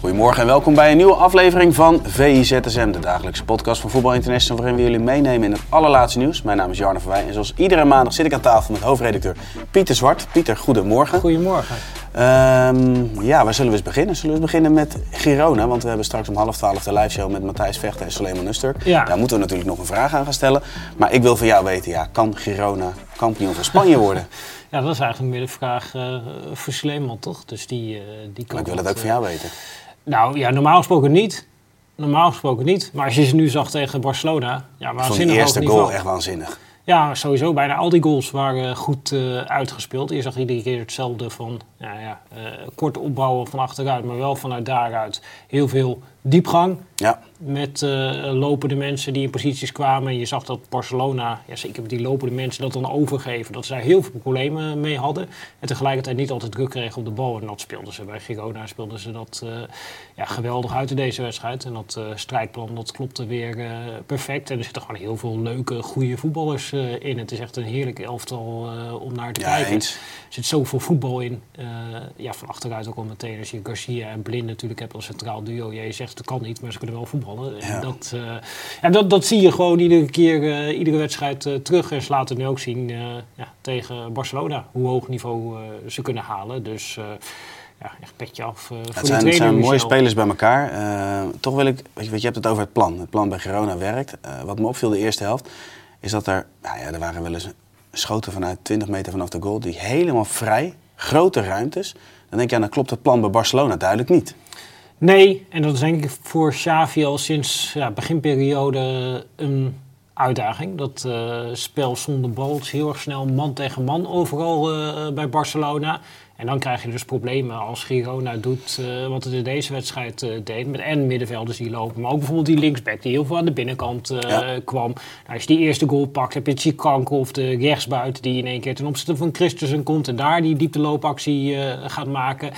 Goedemorgen en welkom bij een nieuwe aflevering van VIZSM, de dagelijkse podcast van Voetbal International, waarin we jullie meenemen in het allerlaatste nieuws. Mijn naam is Jarno Verwij en zoals iedere maandag zit ik aan tafel met hoofdredacteur Pieter Zwart. Pieter, goedemorgen. Goedemorgen. Ehm, ja, waar zullen we eens beginnen? Zullen we eens beginnen met Girona? Want we hebben straks om half twaalf de live show met Matthijs Vechter en Suleiman Nuster. Ja. Daar moeten we natuurlijk nog een vraag aan gaan stellen. Maar ik wil van jou weten, ja, kan Girona kampioen van Spanje worden? Ja, dat is eigenlijk meer de vraag eh voor Sleeman, toch? Dus die, eh die kan Maar ik wil dat, het ook van eh, jou weten. Nou ja, normaal gesproken niet. Normaal gesproken niet. Maar als je ze nu zag tegen Barcelona, ja, waanzinnig hoog eerste goal echt waanzinnig. Ja, sowieso. Bijna al die goals waren goed eh, uitgespeeld. Je zag iedere keer hetzelfde van ja, ja, eh, kort opbouwen van achteruit, maar wel vanuit daaruit. Heel veel diepgang Ja, met eh, lopende mensen die in posities kwamen. Je zag dat Barcelona, ja, zeker met die lopende mensen, dat dan overgeven. Dat ze daar heel veel problemen mee hadden. En tegelijkertijd niet altijd druk kregen op de bal. En dat speelden ze bij Girona, speelden ze dat eh, ja, geweldig uit in deze wedstrijd. En dat eh, strijdplan, dat klopte weer perfect. En er zitten gewoon heel veel leuke, goede voetballers in. Het is echt een heerlijk elftal om naar te ja kijken. eens. Er zit zoveel voetbal in. Ja, van achteruit ook al meteen. Als je Garcia en Blind natuurlijk hebt als centraal duo. Ja, je zegt het kan niet, maar ze kunnen wel voetballen. Ja. En dat, eh, ja, dat, dat zie je gewoon iedere keer, eh, iedere wedstrijd eh, terug. En ze laten het nu ook zien ja, tegen Barcelona. Hoe hoog niveau ze kunnen halen. Dus ja, echt petje af voor Het de zijn, zijn mooie Michel. spelers bij elkaar. Toch wil ik, weet je, want je hebt het over het plan. Het plan bij Girona werkt. Wat me opviel de eerste helft, is dat er, nou ja, er waren wel eens schoten vanuit 20 meter vanaf de goal, die helemaal vrij, grote ruimtes. Dan denk je, ja, dan klopt het plan bij Barcelona duidelijk niet. Nee, en dat is denk ik voor Xavi al sinds ja, beginperiode een uitdaging. Dat eh, spel zonder bal is heel erg snel man tegen man overal eh, bij Barcelona. En dan krijg je dus problemen als Girona doet eh, wat het in deze wedstrijd deed. Met en middenvelders die lopen, maar ook bijvoorbeeld die linksback die heel veel aan de binnenkant Ja. kwam. Nou, als je die eerste goal pakt, heb je Chikanko of de rechtsbuiten die in één keer ten opzichte van Christensen komt en daar die diepteloopactie gaat maken.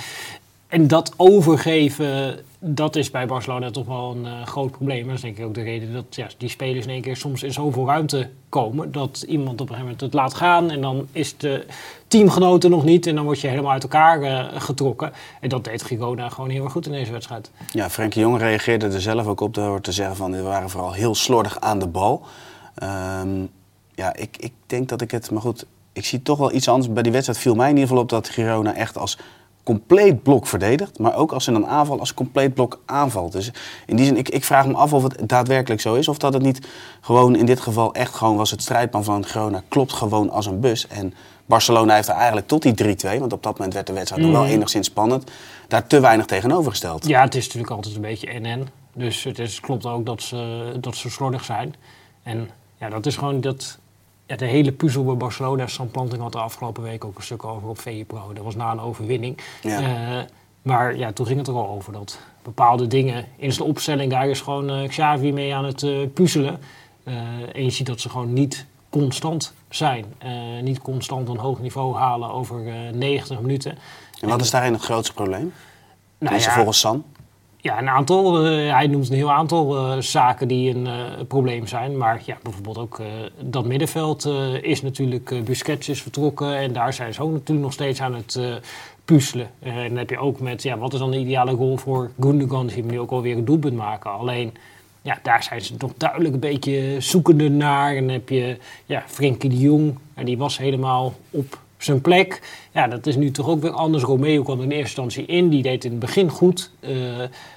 En dat overgeven, dat is bij Barcelona toch wel een eh, groot probleem. Dat is denk ik ook de reden dat ja, die spelers in één keer soms in zoveel ruimte komen. Dat iemand op een gegeven moment het laat gaan en dan is de teamgenoten nog niet. En dan word je helemaal uit elkaar eh, getrokken. En dat deed Girona gewoon heel erg goed in deze wedstrijd. Ja, Frenkie Jong reageerde er zelf ook op door te zeggen van, we waren vooral heel slordig aan de bal. Ehm, ja, ik, ik denk dat ik het, maar goed, ik zie toch wel iets anders. Bij die wedstrijd viel mij in ieder geval op dat Girona echt als compleet blok verdedigt, maar ook als in een aanval als compleet blok aanvalt. Dus in die zin, ik, ik vraag me af of het daadwerkelijk zo is, of dat het niet gewoon in dit geval echt gewoon was het strijdplan van Girona klopt gewoon als een bus. En Barcelona heeft er eigenlijk tot die 3-2, want op dat moment werd de wedstrijd nog wel Mhm. enigszins spannend, daar te weinig tegenover gesteld. Ja, het is natuurlijk altijd een beetje NN. Dus het is, klopt ook dat ze, dat ze slordig zijn. En ja, dat is gewoon dat... Ja, de hele puzzel bij Barcelona, Sam Planting had de afgelopen week ook een stuk over op VE Pro. Dat was na een overwinning. Ja. Eh, maar ja, toen ging het er al over dat bepaalde dingen in zijn opstelling, daar is gewoon eh, Xavi mee aan het eh, puzzelen. En je ziet dat ze gewoon niet constant zijn. Niet constant een hoog niveau halen over eh 90 minuten. En wat is daarin het grootste probleem? Nou ja, volgens San. Ja, een aantal. eh, hij noemt een heel aantal eh, zaken die een eh, probleem zijn. Maar ja, bijvoorbeeld ook dat middenveld is natuurlijk... Busquets is vertrokken en daar zijn ze ook natuurlijk nog steeds aan het puzzelen. En dan heb je ook met, ja, wat is dan de ideale goal voor Gundogan? Die moet nu ook alweer een doelpunt maken. Alleen, ja, daar zijn ze toch duidelijk een beetje zoekende naar. En dan heb je, ja, Frenkie de Jong. En die was helemaal op zijn plek. Ja, dat is nu toch ook weer anders. Romeo kwam in eerste instantie in. Die deed in het begin goed. eh,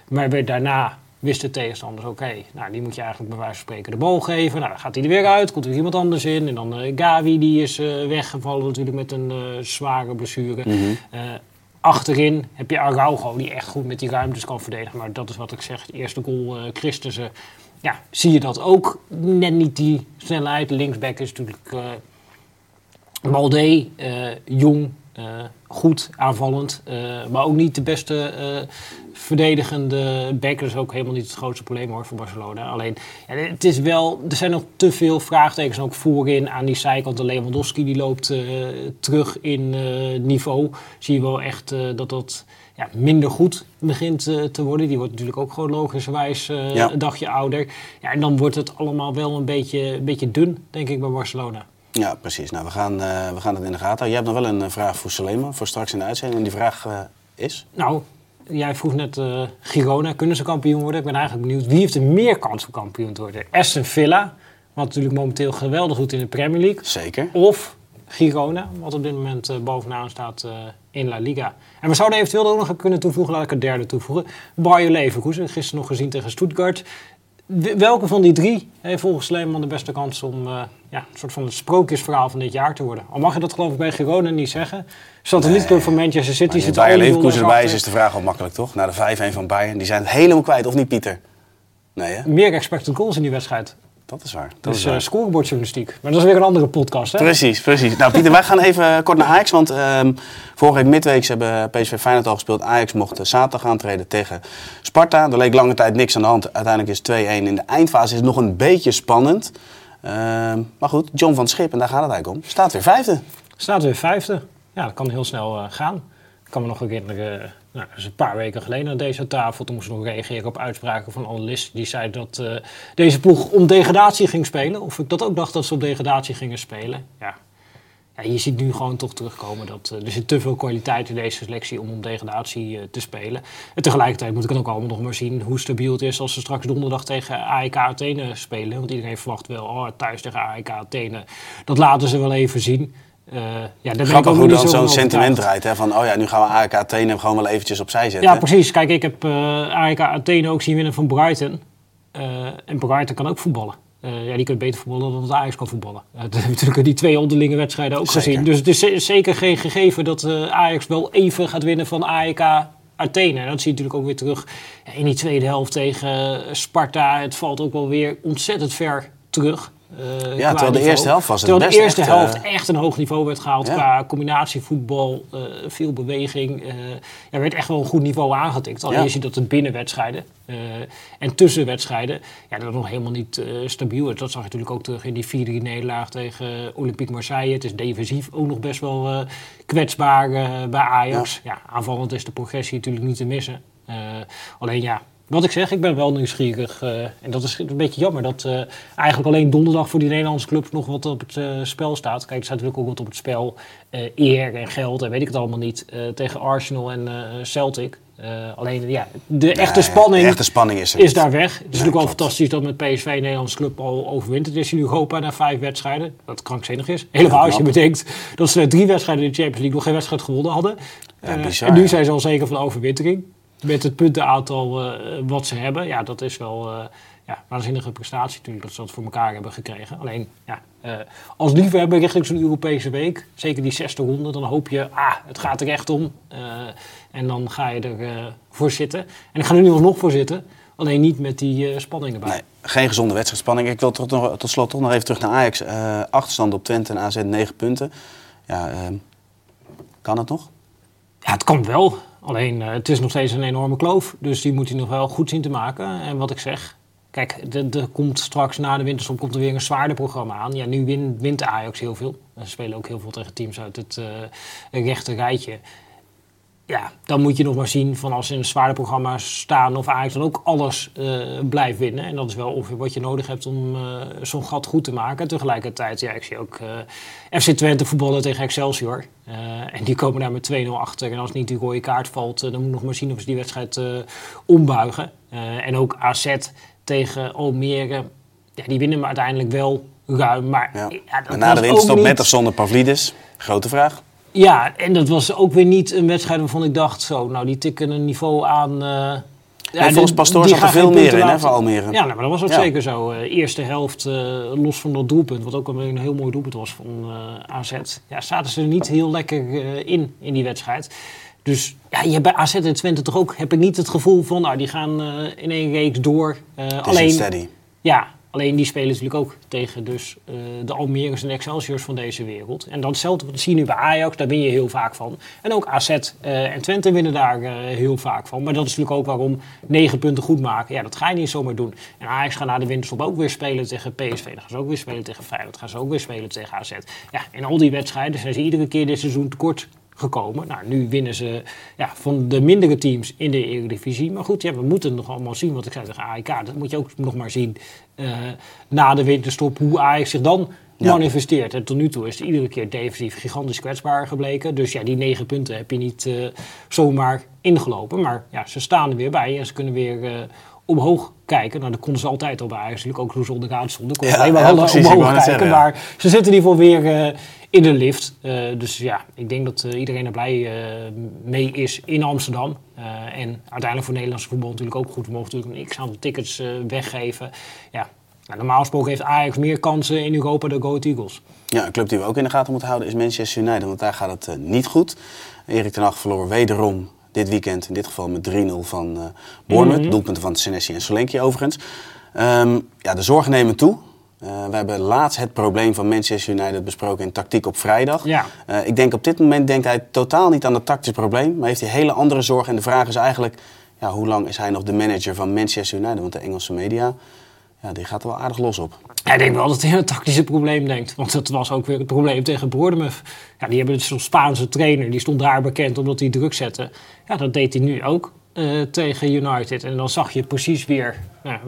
maar werd daarna wisten tegenstanders, oké, nou die moet je eigenlijk bij wijze van spreken de bal geven. Nou, dan gaat hij er weer uit, komt er iemand anders in. En dan eh, Gavi, die is eh, weggevallen natuurlijk met een zware blessure. Eh, achterin heb je Araujo, die echt goed met die ruimtes kan verdedigen. Maar dat is wat ik zeg, de eerste goal, Christensen. Ja, zie je dat ook. Net niet die snelheid. Linksback is natuurlijk... Malde, eh, jong, Eh, goed aanvallend, eh, maar ook niet de beste verdedigende back. Dat is ook helemaal niet het grootste probleem hoor voor Barcelona. Alleen, ja, het is wel, er zijn nog te veel vraagtekens ook voorin aan die zijkant. De Lewandowski die loopt terug in eh, niveau. Zie je wel echt dat dat ja, minder goed begint te worden. Die wordt natuurlijk ook gewoon logischerwijs Ja. een dagje ouder. Ja, en dan wordt het allemaal wel een beetje, een beetje dun, denk ik, bij Barcelona. Ja, precies. Nou, we gaan, eh, we gaan het in de gaten houden. Jij hebt nog wel een eh, vraag voor Salema, voor straks in de uitzending. En die vraag eh, is? Nou, jij vroeg net Girona, kunnen ze kampioen worden? Ik ben eigenlijk benieuwd, wie heeft er meer kans om kampioen te worden? Aston Villa, wat natuurlijk momenteel geweldig doet in de Premier League. Zeker. Of Girona, wat op dit moment bovenaan staat in La Liga. En we zouden eventueel ook nog kunnen toevoegen, laat ik een derde toevoegen. Bayer Leverkusen, gisteren nog gezien tegen Stuttgart. Welke van die drie heeft volgens Sleeman de beste kans om eh, ja, een soort van het sprookjesverhaal van dit jaar te worden? Al mag je dat geloof ik bij Girona niet zeggen. Satellietclub van Manchester City zit Bayern Leverkusen erbij is, is de vraag al makkelijk, toch? Na de 5-1 van Bayern. Die zijn het helemaal kwijt, of niet, Pieter? Nee, hè? Meer expected goals in die wedstrijd. Dat is waar. Dat Dus is eh waar. scorebordjournalistiek. Maar dat is weer een andere podcast, hè? Precies, precies. Nou, Pieter, wij gaan even kort naar Ajax. Want ehm, vorige week midweeks hebben PSV Feyenoord al gespeeld. Ajax mocht eh, zaterdag aantreden tegen Sparta. Er leek lange tijd niks aan de hand. Uiteindelijk is het 2-1. In de eindfase is het nog een beetje spannend. Ehm, maar goed, John van Schip, en daar gaat het eigenlijk om, staat weer vijfde. Staat weer vijfde. Ja, dat kan heel snel eh, gaan. Ik kan me nog herinneren, eh, nou, dat een paar weken geleden aan deze tafel. Toen moesten we nog reageren op uitspraken van analisten. Die zeiden dat eh, deze ploeg om degradatie ging spelen. Of ik dat ook dacht dat ze op degradatie gingen spelen. Ja. Ja, je ziet nu gewoon toch terugkomen dat eh, er zit te veel kwaliteit in deze selectie om om degradatie eh, te spelen. En tegelijkertijd moet ik het ook allemaal nog maar zien hoe stabiel het is als ze straks donderdag tegen AEK Athene spelen. Want iedereen verwacht wel, oh, thuis tegen AEK Athene. Dat laten ze wel even zien. Eh, ja, daar ben ik Grappig hoe dan zo zo'n sentiment draait. Hè? Van, oh ja, nu gaan we AEK Athene gewoon wel eventjes opzij zetten. Ja, precies. Kijk, ik heb eh AEK Athene ook zien winnen van Brighton. Eh, en Brighton kan ook voetballen. Ja, die kunnen beter voetballen dan dat Ajax kan voetballen. Dat hebben natuurlijk die twee onderlinge wedstrijden ook Zeker. gezien. Dus het is ze- zeker geen gegeven dat Ajax wel even gaat winnen van AEK Athene. En dat zie je natuurlijk ook weer terug in die tweede helft tegen Sparta. Het valt ook wel weer ontzettend ver terug. Eh, qua terwijl de niveau. eerste helft was het Terwijl de eerste echt, helft eh, echt een hoog niveau werd gehaald Ja. qua combinatievoetbal, eh veel beweging. er werd echt wel een goed niveau aangetikt. Alleen Ja. je ziet dat het binnen wedstrijden eh, en tussen wedstrijden ja, dat nog helemaal niet stabiel is. Dat zag je natuurlijk ook terug in die 4-3 nederlaag tegen Olympique Marseille. Het is defensief ook nog best wel kwetsbaar bij Ajax. Ja. aanvallend is de progressie natuurlijk niet te missen. Alleen ja, wat ik zeg, ik ben wel nieuwsgierig. eh, en dat is een beetje jammer dat eh, eigenlijk alleen donderdag voor die Nederlandse clubs nog wat op het eh, spel staat. Kijk, er staat natuurlijk ook wat op het spel. eer en geld en weet ik het allemaal niet. tegen Arsenal en Celtic. Alleen ja, de echte spanning De echte spanning is is daar weg. Het is natuurlijk wel fantastisch dat met PSV een Nederlandse club al overwint. Het is in Europa na vijf wedstrijden. Dat krankzinnig is. Helemaal als je bedenkt dat ze na drie wedstrijden in de Champions League nog geen wedstrijd gewonnen hadden. Bizar, en nu zijn ze al zeker van overwintering. Met het puntenaantal eh, wat ze hebben. Ja, dat is wel eh ja, waanzinnige prestatie natuurlijk dat ze dat voor elkaar hebben gekregen. Alleen, ja, eh, als liefhebber richting zo'n Europese week, zeker die zesde ronde, dan hoop je, ah, het gaat er echt om. En dan ga je er eh, voor zitten. En ik ga er nu alsnog voor zitten, alleen niet met die spanning erbij. Nee, geen gezonde wedstrijdspanning. Ik wil tot, nog, tot slot toch nog even terug naar Ajax. Achterstand op Twente en AZ 9 punten. Ja, kan het nog? Ja, het kan wel. Alleen eh, het is nog steeds een enorme kloof. Dus die moet hij nog wel goed zien te maken. En wat ik zeg. Kijk, er komt straks na de winterstop komt er weer een zwaarder programma aan. Ja, nu win, wint de Ajax heel veel. Ze spelen ook heel veel tegen teams uit het eh, rechte rijtje. Ja, dan moet je nog maar zien van als ze in een zwaarder programma staan of Ajax dan ook alles eh, blijft winnen. En dat is wel ongeveer wat je nodig hebt om eh, zo'n gat goed te maken. Tegelijkertijd, ja, ik zie ook eh, FC Twente voetballen tegen Excelsior. En die komen daar met 2-0 achter. En als niet die rode kaart valt, dan moet nog maar zien of ze die wedstrijd ombuigen. En ook AZ tegen Almere. Ja, die winnen maar uiteindelijk wel ruim. Maar, Ja. ja, dat na de winterstop niet- met of zonder Pavlidis? Grote vraag. Ja, en dat was ook weer niet een wedstrijd waarvan ik dacht, zo, nou die tikken een niveau aan. eh ja, volgens Pastoor zat er veel meer in, hè, voor Almere. Ja, nou, maar dat was ook Ja. zeker zo. Eh, eerste helft, eh, los van dat doelpunt, wat ook een heel mooi doelpunt was van eh, AZ. Ja, zaten ze er niet heel lekker in, in die wedstrijd. Dus ja, je hebt bij AZ en Twente toch ook, heb ik niet het gevoel van, nou die gaan in één reeks door. Alleen, steady. ja, Alleen die spelen natuurlijk ook tegen dus, uh, de Almere's en Excelsiors van deze wereld. En datzelfde zie je nu bij Ajax, daar win je heel vaak van. En ook AZ uh, en Twente winnen daar uh, heel vaak van. Maar dat is natuurlijk ook waarom negen punten goed maken. Ja, dat ga je niet zomaar doen. En Ajax gaat na de winterstop ook weer spelen tegen PSV. Dan gaan ze ook weer spelen tegen Feyenoord. Dan gaan ze ook weer spelen tegen AZ. Ja, in al die wedstrijden zijn ze iedere keer dit seizoen tekort gekomen. Nou, nu winnen ze ja, van de mindere teams in de Eredivisie. Maar goed, ja, we moeten nog allemaal zien, wat ik zei tegen AEK. Dat moet je ook nog maar zien uh, na de winterstop, hoe Ajax zich dan manifesteert. En tot nu toe is het iedere keer defensief gigantisch kwetsbaar gebleken. Dus ja, die negen punten heb je niet uh, zomaar ingelopen. Maar ja, ze staan er weer bij en ze kunnen weer... Uh, omhoog kijken. Nou, dat konden ze altijd al bij Ajax. Natuurlijk ook toen ze onderaan stonden. Konden ja, alleen maar ja, precies, omhoog kijken. Zeggen, ja. Maar ze zitten in ieder geval weer uh, in de lift. Uh, dus ja, ik denk dat uh, iedereen er blij mee is in Amsterdam. en uiteindelijk voor Nederlandse voetbal natuurlijk ook goed. We mogen natuurlijk een x-aantal tickets weggeven. Ja, nou, normaal gesproken heeft Ajax meer kansen in Europa dan Go Eagles. Ja, een club die we ook in de gaten moeten houden is Manchester United. Want daar gaat het niet goed. Erik ten Hag verloor wederom dit weekend. In dit geval met 3-0 van uh, Bournemouth. Mm -hmm. Doelpunten van Senesi en Solenki overigens. Um, ja, de zorgen nemen toe. Uh, we hebben laatst het probleem van Manchester United besproken in tactiek op vrijdag. Ja. Uh, ik denk op dit moment denkt hij totaal niet aan het tactisch probleem. Maar heeft hij hele andere zorgen. En de vraag is eigenlijk, ja, hoe lang is hij nog de manager van Manchester United? Want de Engelse media, ja, die gaat er wel aardig los op. Ja, ik denk wel dat hij het tactische probleem denkt. Want dat was ook weer het probleem tegen Bournemouth. Ja, die hebben dus zo'n Spaanse trainer. Die stond daar bekend omdat hij druk zette. Ja, dat deed hij nu ook uh, tegen United. En dan zag je precies weer,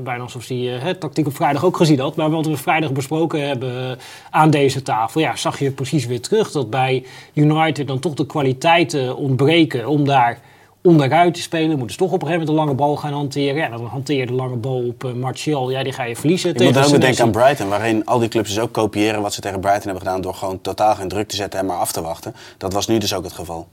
bijna alsof hij uh, tactiek op vrijdag ook gezien had. Maar wat we vrijdag besproken hebben uh, aan deze tafel. Ja, zag je precies weer terug dat bij United dan toch de kwaliteiten ontbreken om daar onderuit te spelen. Moeten ze toch op een gegeven moment de lange bal gaan hanteren. Ja, dan hanteer je de lange bal op uh, Martial. Ja, die ga je verliezen. Ik moet ook denken aan Brighton, waarin al die clubs dus ook kopiëren wat ze tegen Brighton hebben gedaan door gewoon totaal geen druk te zetten en maar af te wachten. Dat was nu dus ook het geval.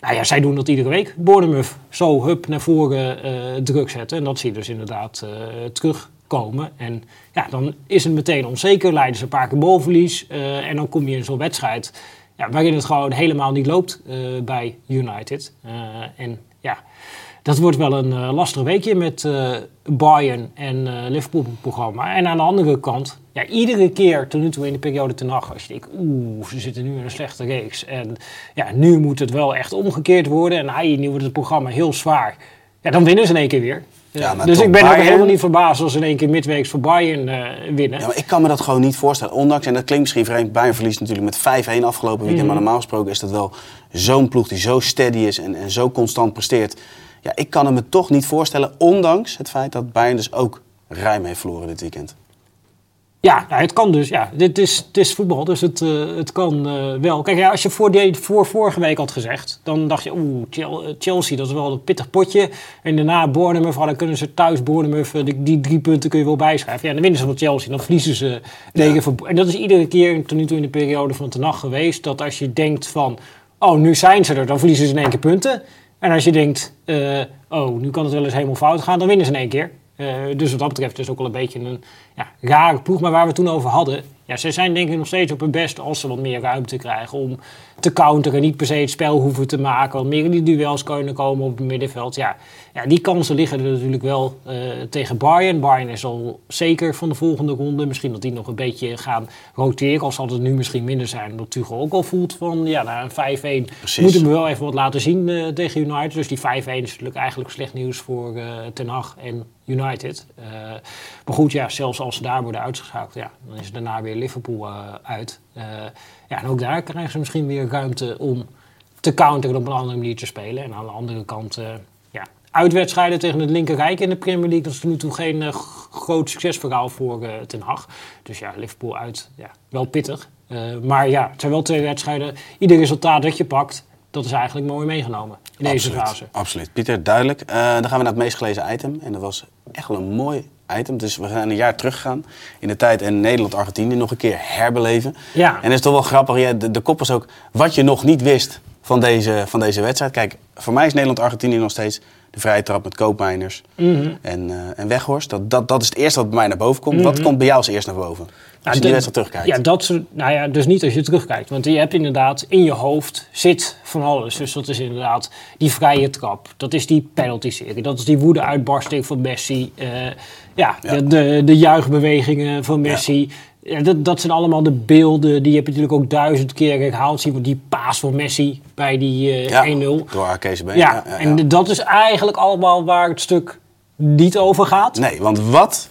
Nou ja, zij doen dat iedere week. Bournemouth zo hup naar voren uh, druk zetten. En dat zie je dus inderdaad uh, terugkomen. En ja, dan is het meteen onzeker. Leiden ze een paar keer bolverlies. Uh, en dan kom je in zo'n wedstrijd ja, waarin het gewoon helemaal niet loopt bij United. en ja, dat wordt wel een uh, lastig weekje met uh, Bayern en uh, Liverpool programma. En aan de andere kant, ja, iedere keer tot nu in de periode ten nacht, als je denkt, oeh, ze zitten nu in een slechte reeks. En ja, nu moet het wel echt omgekeerd worden. En ai, nu wordt het programma heel zwaar. Ja, dan winnen ze in één keer weer. Ja, dus ik ben Bayern... ook helemaal niet verbaasd als ze in één keer midweeks voor Bayern uh, winnen. Ja, maar ik kan me dat gewoon niet voorstellen. Ondanks, en dat klinkt misschien vreemd, Bayern verliest natuurlijk met 5-1 afgelopen weekend. Mm. Maar normaal gesproken is dat wel zo'n ploeg die zo steady is en, en zo constant presteert. Ja, ik kan het me toch niet voorstellen, ondanks het feit dat Bayern dus ook ruim heeft verloren dit weekend. Ja, nou, het kan dus. Ja. Dit is, het is voetbal, dus het, uh, het kan uh, wel. Kijk, ja, als je voor, die, voor vorige week had gezegd, dan dacht je, oeh, Chelsea, dat is wel een pittig potje. En daarna Bournemouth, dan kunnen ze thuis Bournemouth, die, die drie punten kun je wel bijschrijven. Ja, dan winnen ze van Chelsea, dan verliezen ze tegen ja. En dat is iedere keer tot nu toe in de periode van de nacht geweest, dat als je denkt van, oh, nu zijn ze er, dan verliezen ze in één keer punten. En als je denkt, uh, oh, nu kan het wel eens helemaal fout gaan, dan winnen ze in één keer. Uh, dus wat dat betreft is ook wel een beetje een ja, rare ploeg. Maar waar we het toen over hadden, ja, ze zijn denk ik nog steeds op hun best als ze wat meer ruimte krijgen om te counteren. Niet per se het spel hoeven te maken, wat meer in die duels kunnen komen op het middenveld. Ja, ja die kansen liggen er natuurlijk wel uh, tegen Bayern. Bayern is al zeker van de volgende ronde. Misschien dat die nog een beetje gaan roteren. Al zal het nu misschien minder zijn, omdat Tuchel ook al voelt van ja, na een 5-1 moeten we wel even wat laten zien uh, tegen United. Dus die 5-1 is natuurlijk eigenlijk slecht nieuws voor uh, Ten Hag en United. maar goed, ja, zelfs als ze daar worden uitgeschakeld, ja, dan is het daarna weer Liverpool uh, uit. Uh, ja, en ook daar krijgen ze misschien weer ruimte om te counteren op een andere manier te spelen. En aan de andere kant, ja, uitwedstrijden tegen het linkerrijk in de Premier League, dat is tot nu toe geen groot succesverhaal voor Ten Hag. Dus ja, Liverpool uit, ja, wel pittig. maar ja, het zijn wel twee wedstrijden. Ieder resultaat dat je pakt, dat is eigenlijk mooi meegenomen in deze fase. Absoluut. Pieter, duidelijk. dan gaan we naar het meest gelezen item. En dat was echt wel een mooi item. Dus we gaan een jaar teruggaan in de tijd en Nederland-Argentinië nog een keer herbeleven. Ja. En het is toch wel grappig, ja, de, de kop was ook wat je nog niet wist van deze, van deze wedstrijd. Kijk, voor mij is Nederland-Argentinië nog steeds de vrije trap met Koopmeiners Mhm. en, eh, en Weghorst. Dat, dat, dat is het eerste wat bij mij naar boven komt. Wat komt bij jou als eerst naar boven? Als je Nou, die wedstrijd terugkijkt. Ja, dat nou ja, dus niet als je terugkijkt. Want je hebt inderdaad in je hoofd zit van alles. Dus dat is inderdaad die vrije trap. Dat is die penalty-serie. Dat is die woede-uitbarsting van Messi. eh, ja, Ja. De, de, de juichbewegingen van Messi. Ja, dat, dat zijn allemaal de beelden. Die heb je natuurlijk ook duizend keer herhaald zien. Want die paas van Messi bij die eh, Ja, 1-0. Door Arkees been. Ja, en dat is eigenlijk allemaal waar het stuk niet over gaat. Nee, want wat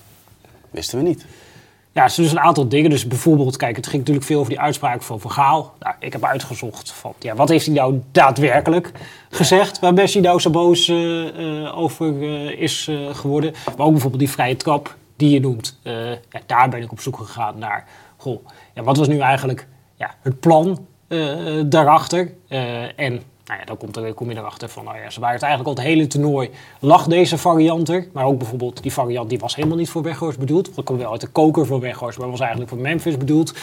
wisten we niet. Ja, er zijn dus een aantal dingen. Dus bijvoorbeeld, kijk, het ging natuurlijk veel over die uitspraak van Van Gaal. Nou, ik heb uitgezocht van, ja, wat heeft hij nou daadwerkelijk gezegd? Waar Messi nou zo boos eh, eh, over eh, is eh, geworden. Maar ook bijvoorbeeld die vrije trap die je noemt. Eh, ja, daar ben ik op zoek gegaan naar, goh, ja, wat was nu eigenlijk ja, het plan eh, daarachter? Eh, en nou ja, dan komt er, kom je erachter van, nou ja, ze waren het eigenlijk al het hele toernooi lag deze variant er. Maar ook bijvoorbeeld die variant die was helemaal niet voor Weghorst bedoeld. Dat kwam wel uit de koker voor Weghorst, maar was eigenlijk voor Memphis bedoeld.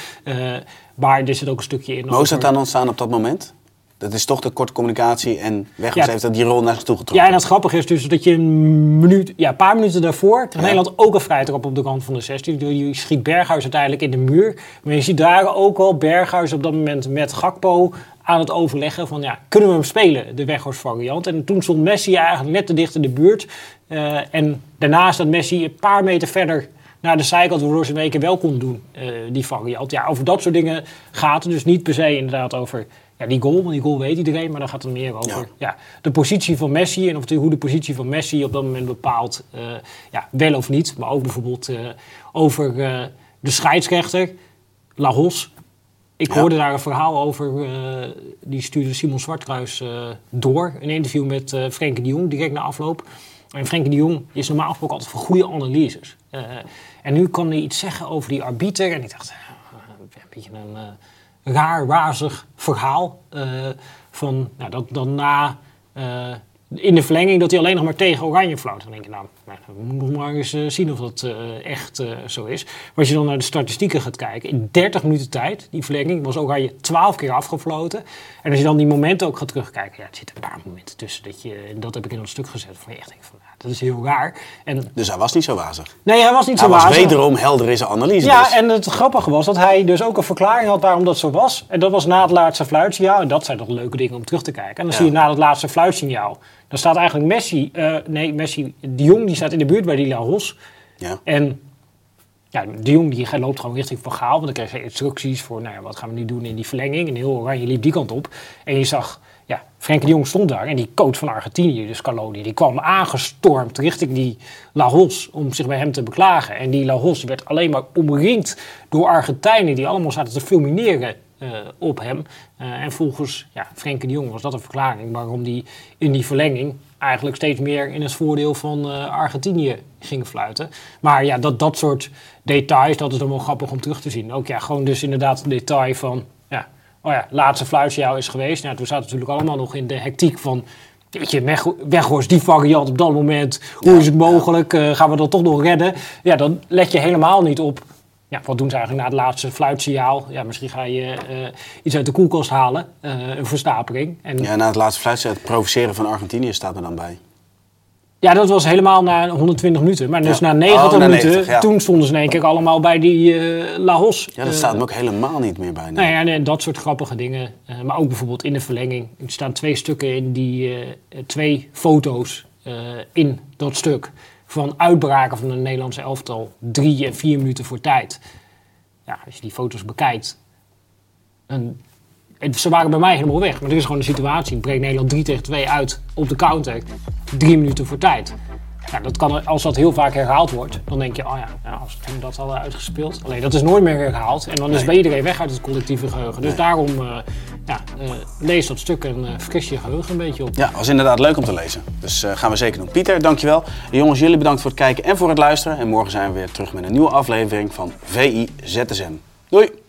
Maar er zit ook een stukje in hoe is dat dan ontstaan op dat moment? Dat is toch de korte communicatie en Weghorst Ja. heeft dat die rol naar zich toe Ja, getrokken. en het grappige is dus dat je een minuut, ja, een paar minuten daarvoor tegen Nederland ook een vrije trap op de kant van de 16. Je schiet Berghuis uiteindelijk in de muur. Maar je ziet daar ook al Berghuis op dat moment met Gakpo aan het overleggen van ja, kunnen we hem spelen, de Weghorst variant. En toen stond Messi eigenlijk net te dicht in de buurt. Eh, en daarnaast dat Messi een paar meter verder naar de zijkant, waardoor ze in één keer wel kon doen, eh, die variant. Ja, over dat soort dingen gaat het dus niet per se inderdaad over ja, die goal, want die goal weet iedereen, maar dan gaat het meer over Ja. ja. de positie van Messi en of de, hoe de positie van Messi op dat moment bepaalt, eh, ja, wel of niet. Maar ook bijvoorbeeld eh, over eh, de scheidsrechter, La Hos. Ik Ja. hoorde daar een verhaal over, die stuurde Simon Zwartkruis door. Een interview met eh Frenkie de Jong, direct na afloop. En Frenkie de Jong is normaal gesproken altijd voor goede analyses. En nu kan hij iets zeggen over die arbiter. En ik dacht, een beetje een raar, wazig verhaal. eh, van, nou, dat dan na, eh, in de verlenging, dat hij alleen nog maar tegen Oranje floot. Dan denk je, nou, nou, we moeten maar eens eh, zien of dat echt zo is. Maar als je dan naar de statistieken gaat kijken, in 30 minuten tijd, die verlenging, was Oranje 12 keer afgefloten. En als je dan die momenten ook gaat terugkijken, ja, er zitten een paar momenten tussen. Dat, je, dat heb ik in dat stuk gezet, van je echt denkt van, nou, dat is heel raar. En Dus hij was niet zo wazig. nee, hij was niet Hij zo was wazig. wederom helder in zijn analyse. Ja, dus. en het grappige was dat hij dus ook een verklaring had waarom dat zo was. En dat was na het laatste fluitsignaal. En dat zijn toch leuke dingen om terug te kijken. En dan Ja. zie je na het laatste fluitsignaal. Dan staat eigenlijk Messi, eh, nee, Messi, de Jong die staat in de buurt bij die Ros. Ja. En ja, de Jong die loopt gewoon richting Van Gaal. Want dan kreeg hij instructies voor, nou ja, wat gaan we nu doen in die verlenging. En heel Oranje liep die kant op. En je zag, ja, Frenkie de Jong stond daar. En die coach van Argentinië, dus Scaloni, die kwam aangestormd richting die La Hos om zich bij hem te beklagen. En die La Hos werd alleen maar omringd door Argentijnen die allemaal zaten te fulmineren op hem. Eh, en volgens ja, Frenkie de Jong was dat een verklaring waarom die in die verlenging eigenlijk steeds meer in het voordeel van eh, Argentinië gingen fluiten. Maar ja, dat, dat soort details, dat is dan wel grappig om terug te zien. Ook ja, gewoon dus inderdaad een detail van, ja, oh ja, laatste fluitsignaal is geweest. Nou, toen zaten we natuurlijk allemaal nog in de hectiek van, weet je, Weg- Weghorst, die variant op dat moment. Hoe is het mogelijk? Eh, gaan we dat toch nog redden? Ja, dan let je helemaal niet op. Ja, wat doen ze eigenlijk na het laatste fluitsignaal? Ja, misschien ga je eh, iets uit de koelkast halen, eh, een verstapeling. En ja, na het laatste fluitje, het provoceren van Argentinië staat er dan bij. Ja, dat was helemaal na 120 minuten. Maar dus Ja. na 90 Oh, na minuten, 90, ja. toen stonden ze in één keer allemaal bij die Hos. Ja, dat staat hem ook helemaal niet meer bij. nee. Nou ja, en dat soort grappige dingen. Maar ook bijvoorbeeld in de verlenging. Er staan twee stukken in die, twee foto's in dat stuk. Van uitbraken van de Nederlandse elftal. Drie en vier minuten voor tijd. Ja, als je die foto's bekijkt. En ze waren bij mij helemaal weg. Maar dit is gewoon de situatie. Breekt Nederland 3 tegen 2 uit op de counter. Drie minuten voor tijd. Nou, dat kan, als dat heel vaak herhaald wordt, dan denk je, oh ja, nou, als we toen dat hadden uitgespeeld. Alleen dat is nooit meer herhaald. En dan is bij iedereen weg uit het collectieve geheugen. Dus daarom eh, ja, eh, lees dat stuk en eh fris je geheugen een beetje op. Ja, was inderdaad leuk om te lezen. Dus eh, gaan we zeker doen. Pieter, dankjewel. En jongens, jullie bedankt voor het kijken en voor het luisteren. En morgen zijn we weer terug met een nieuwe aflevering van VI ZSM. Doei!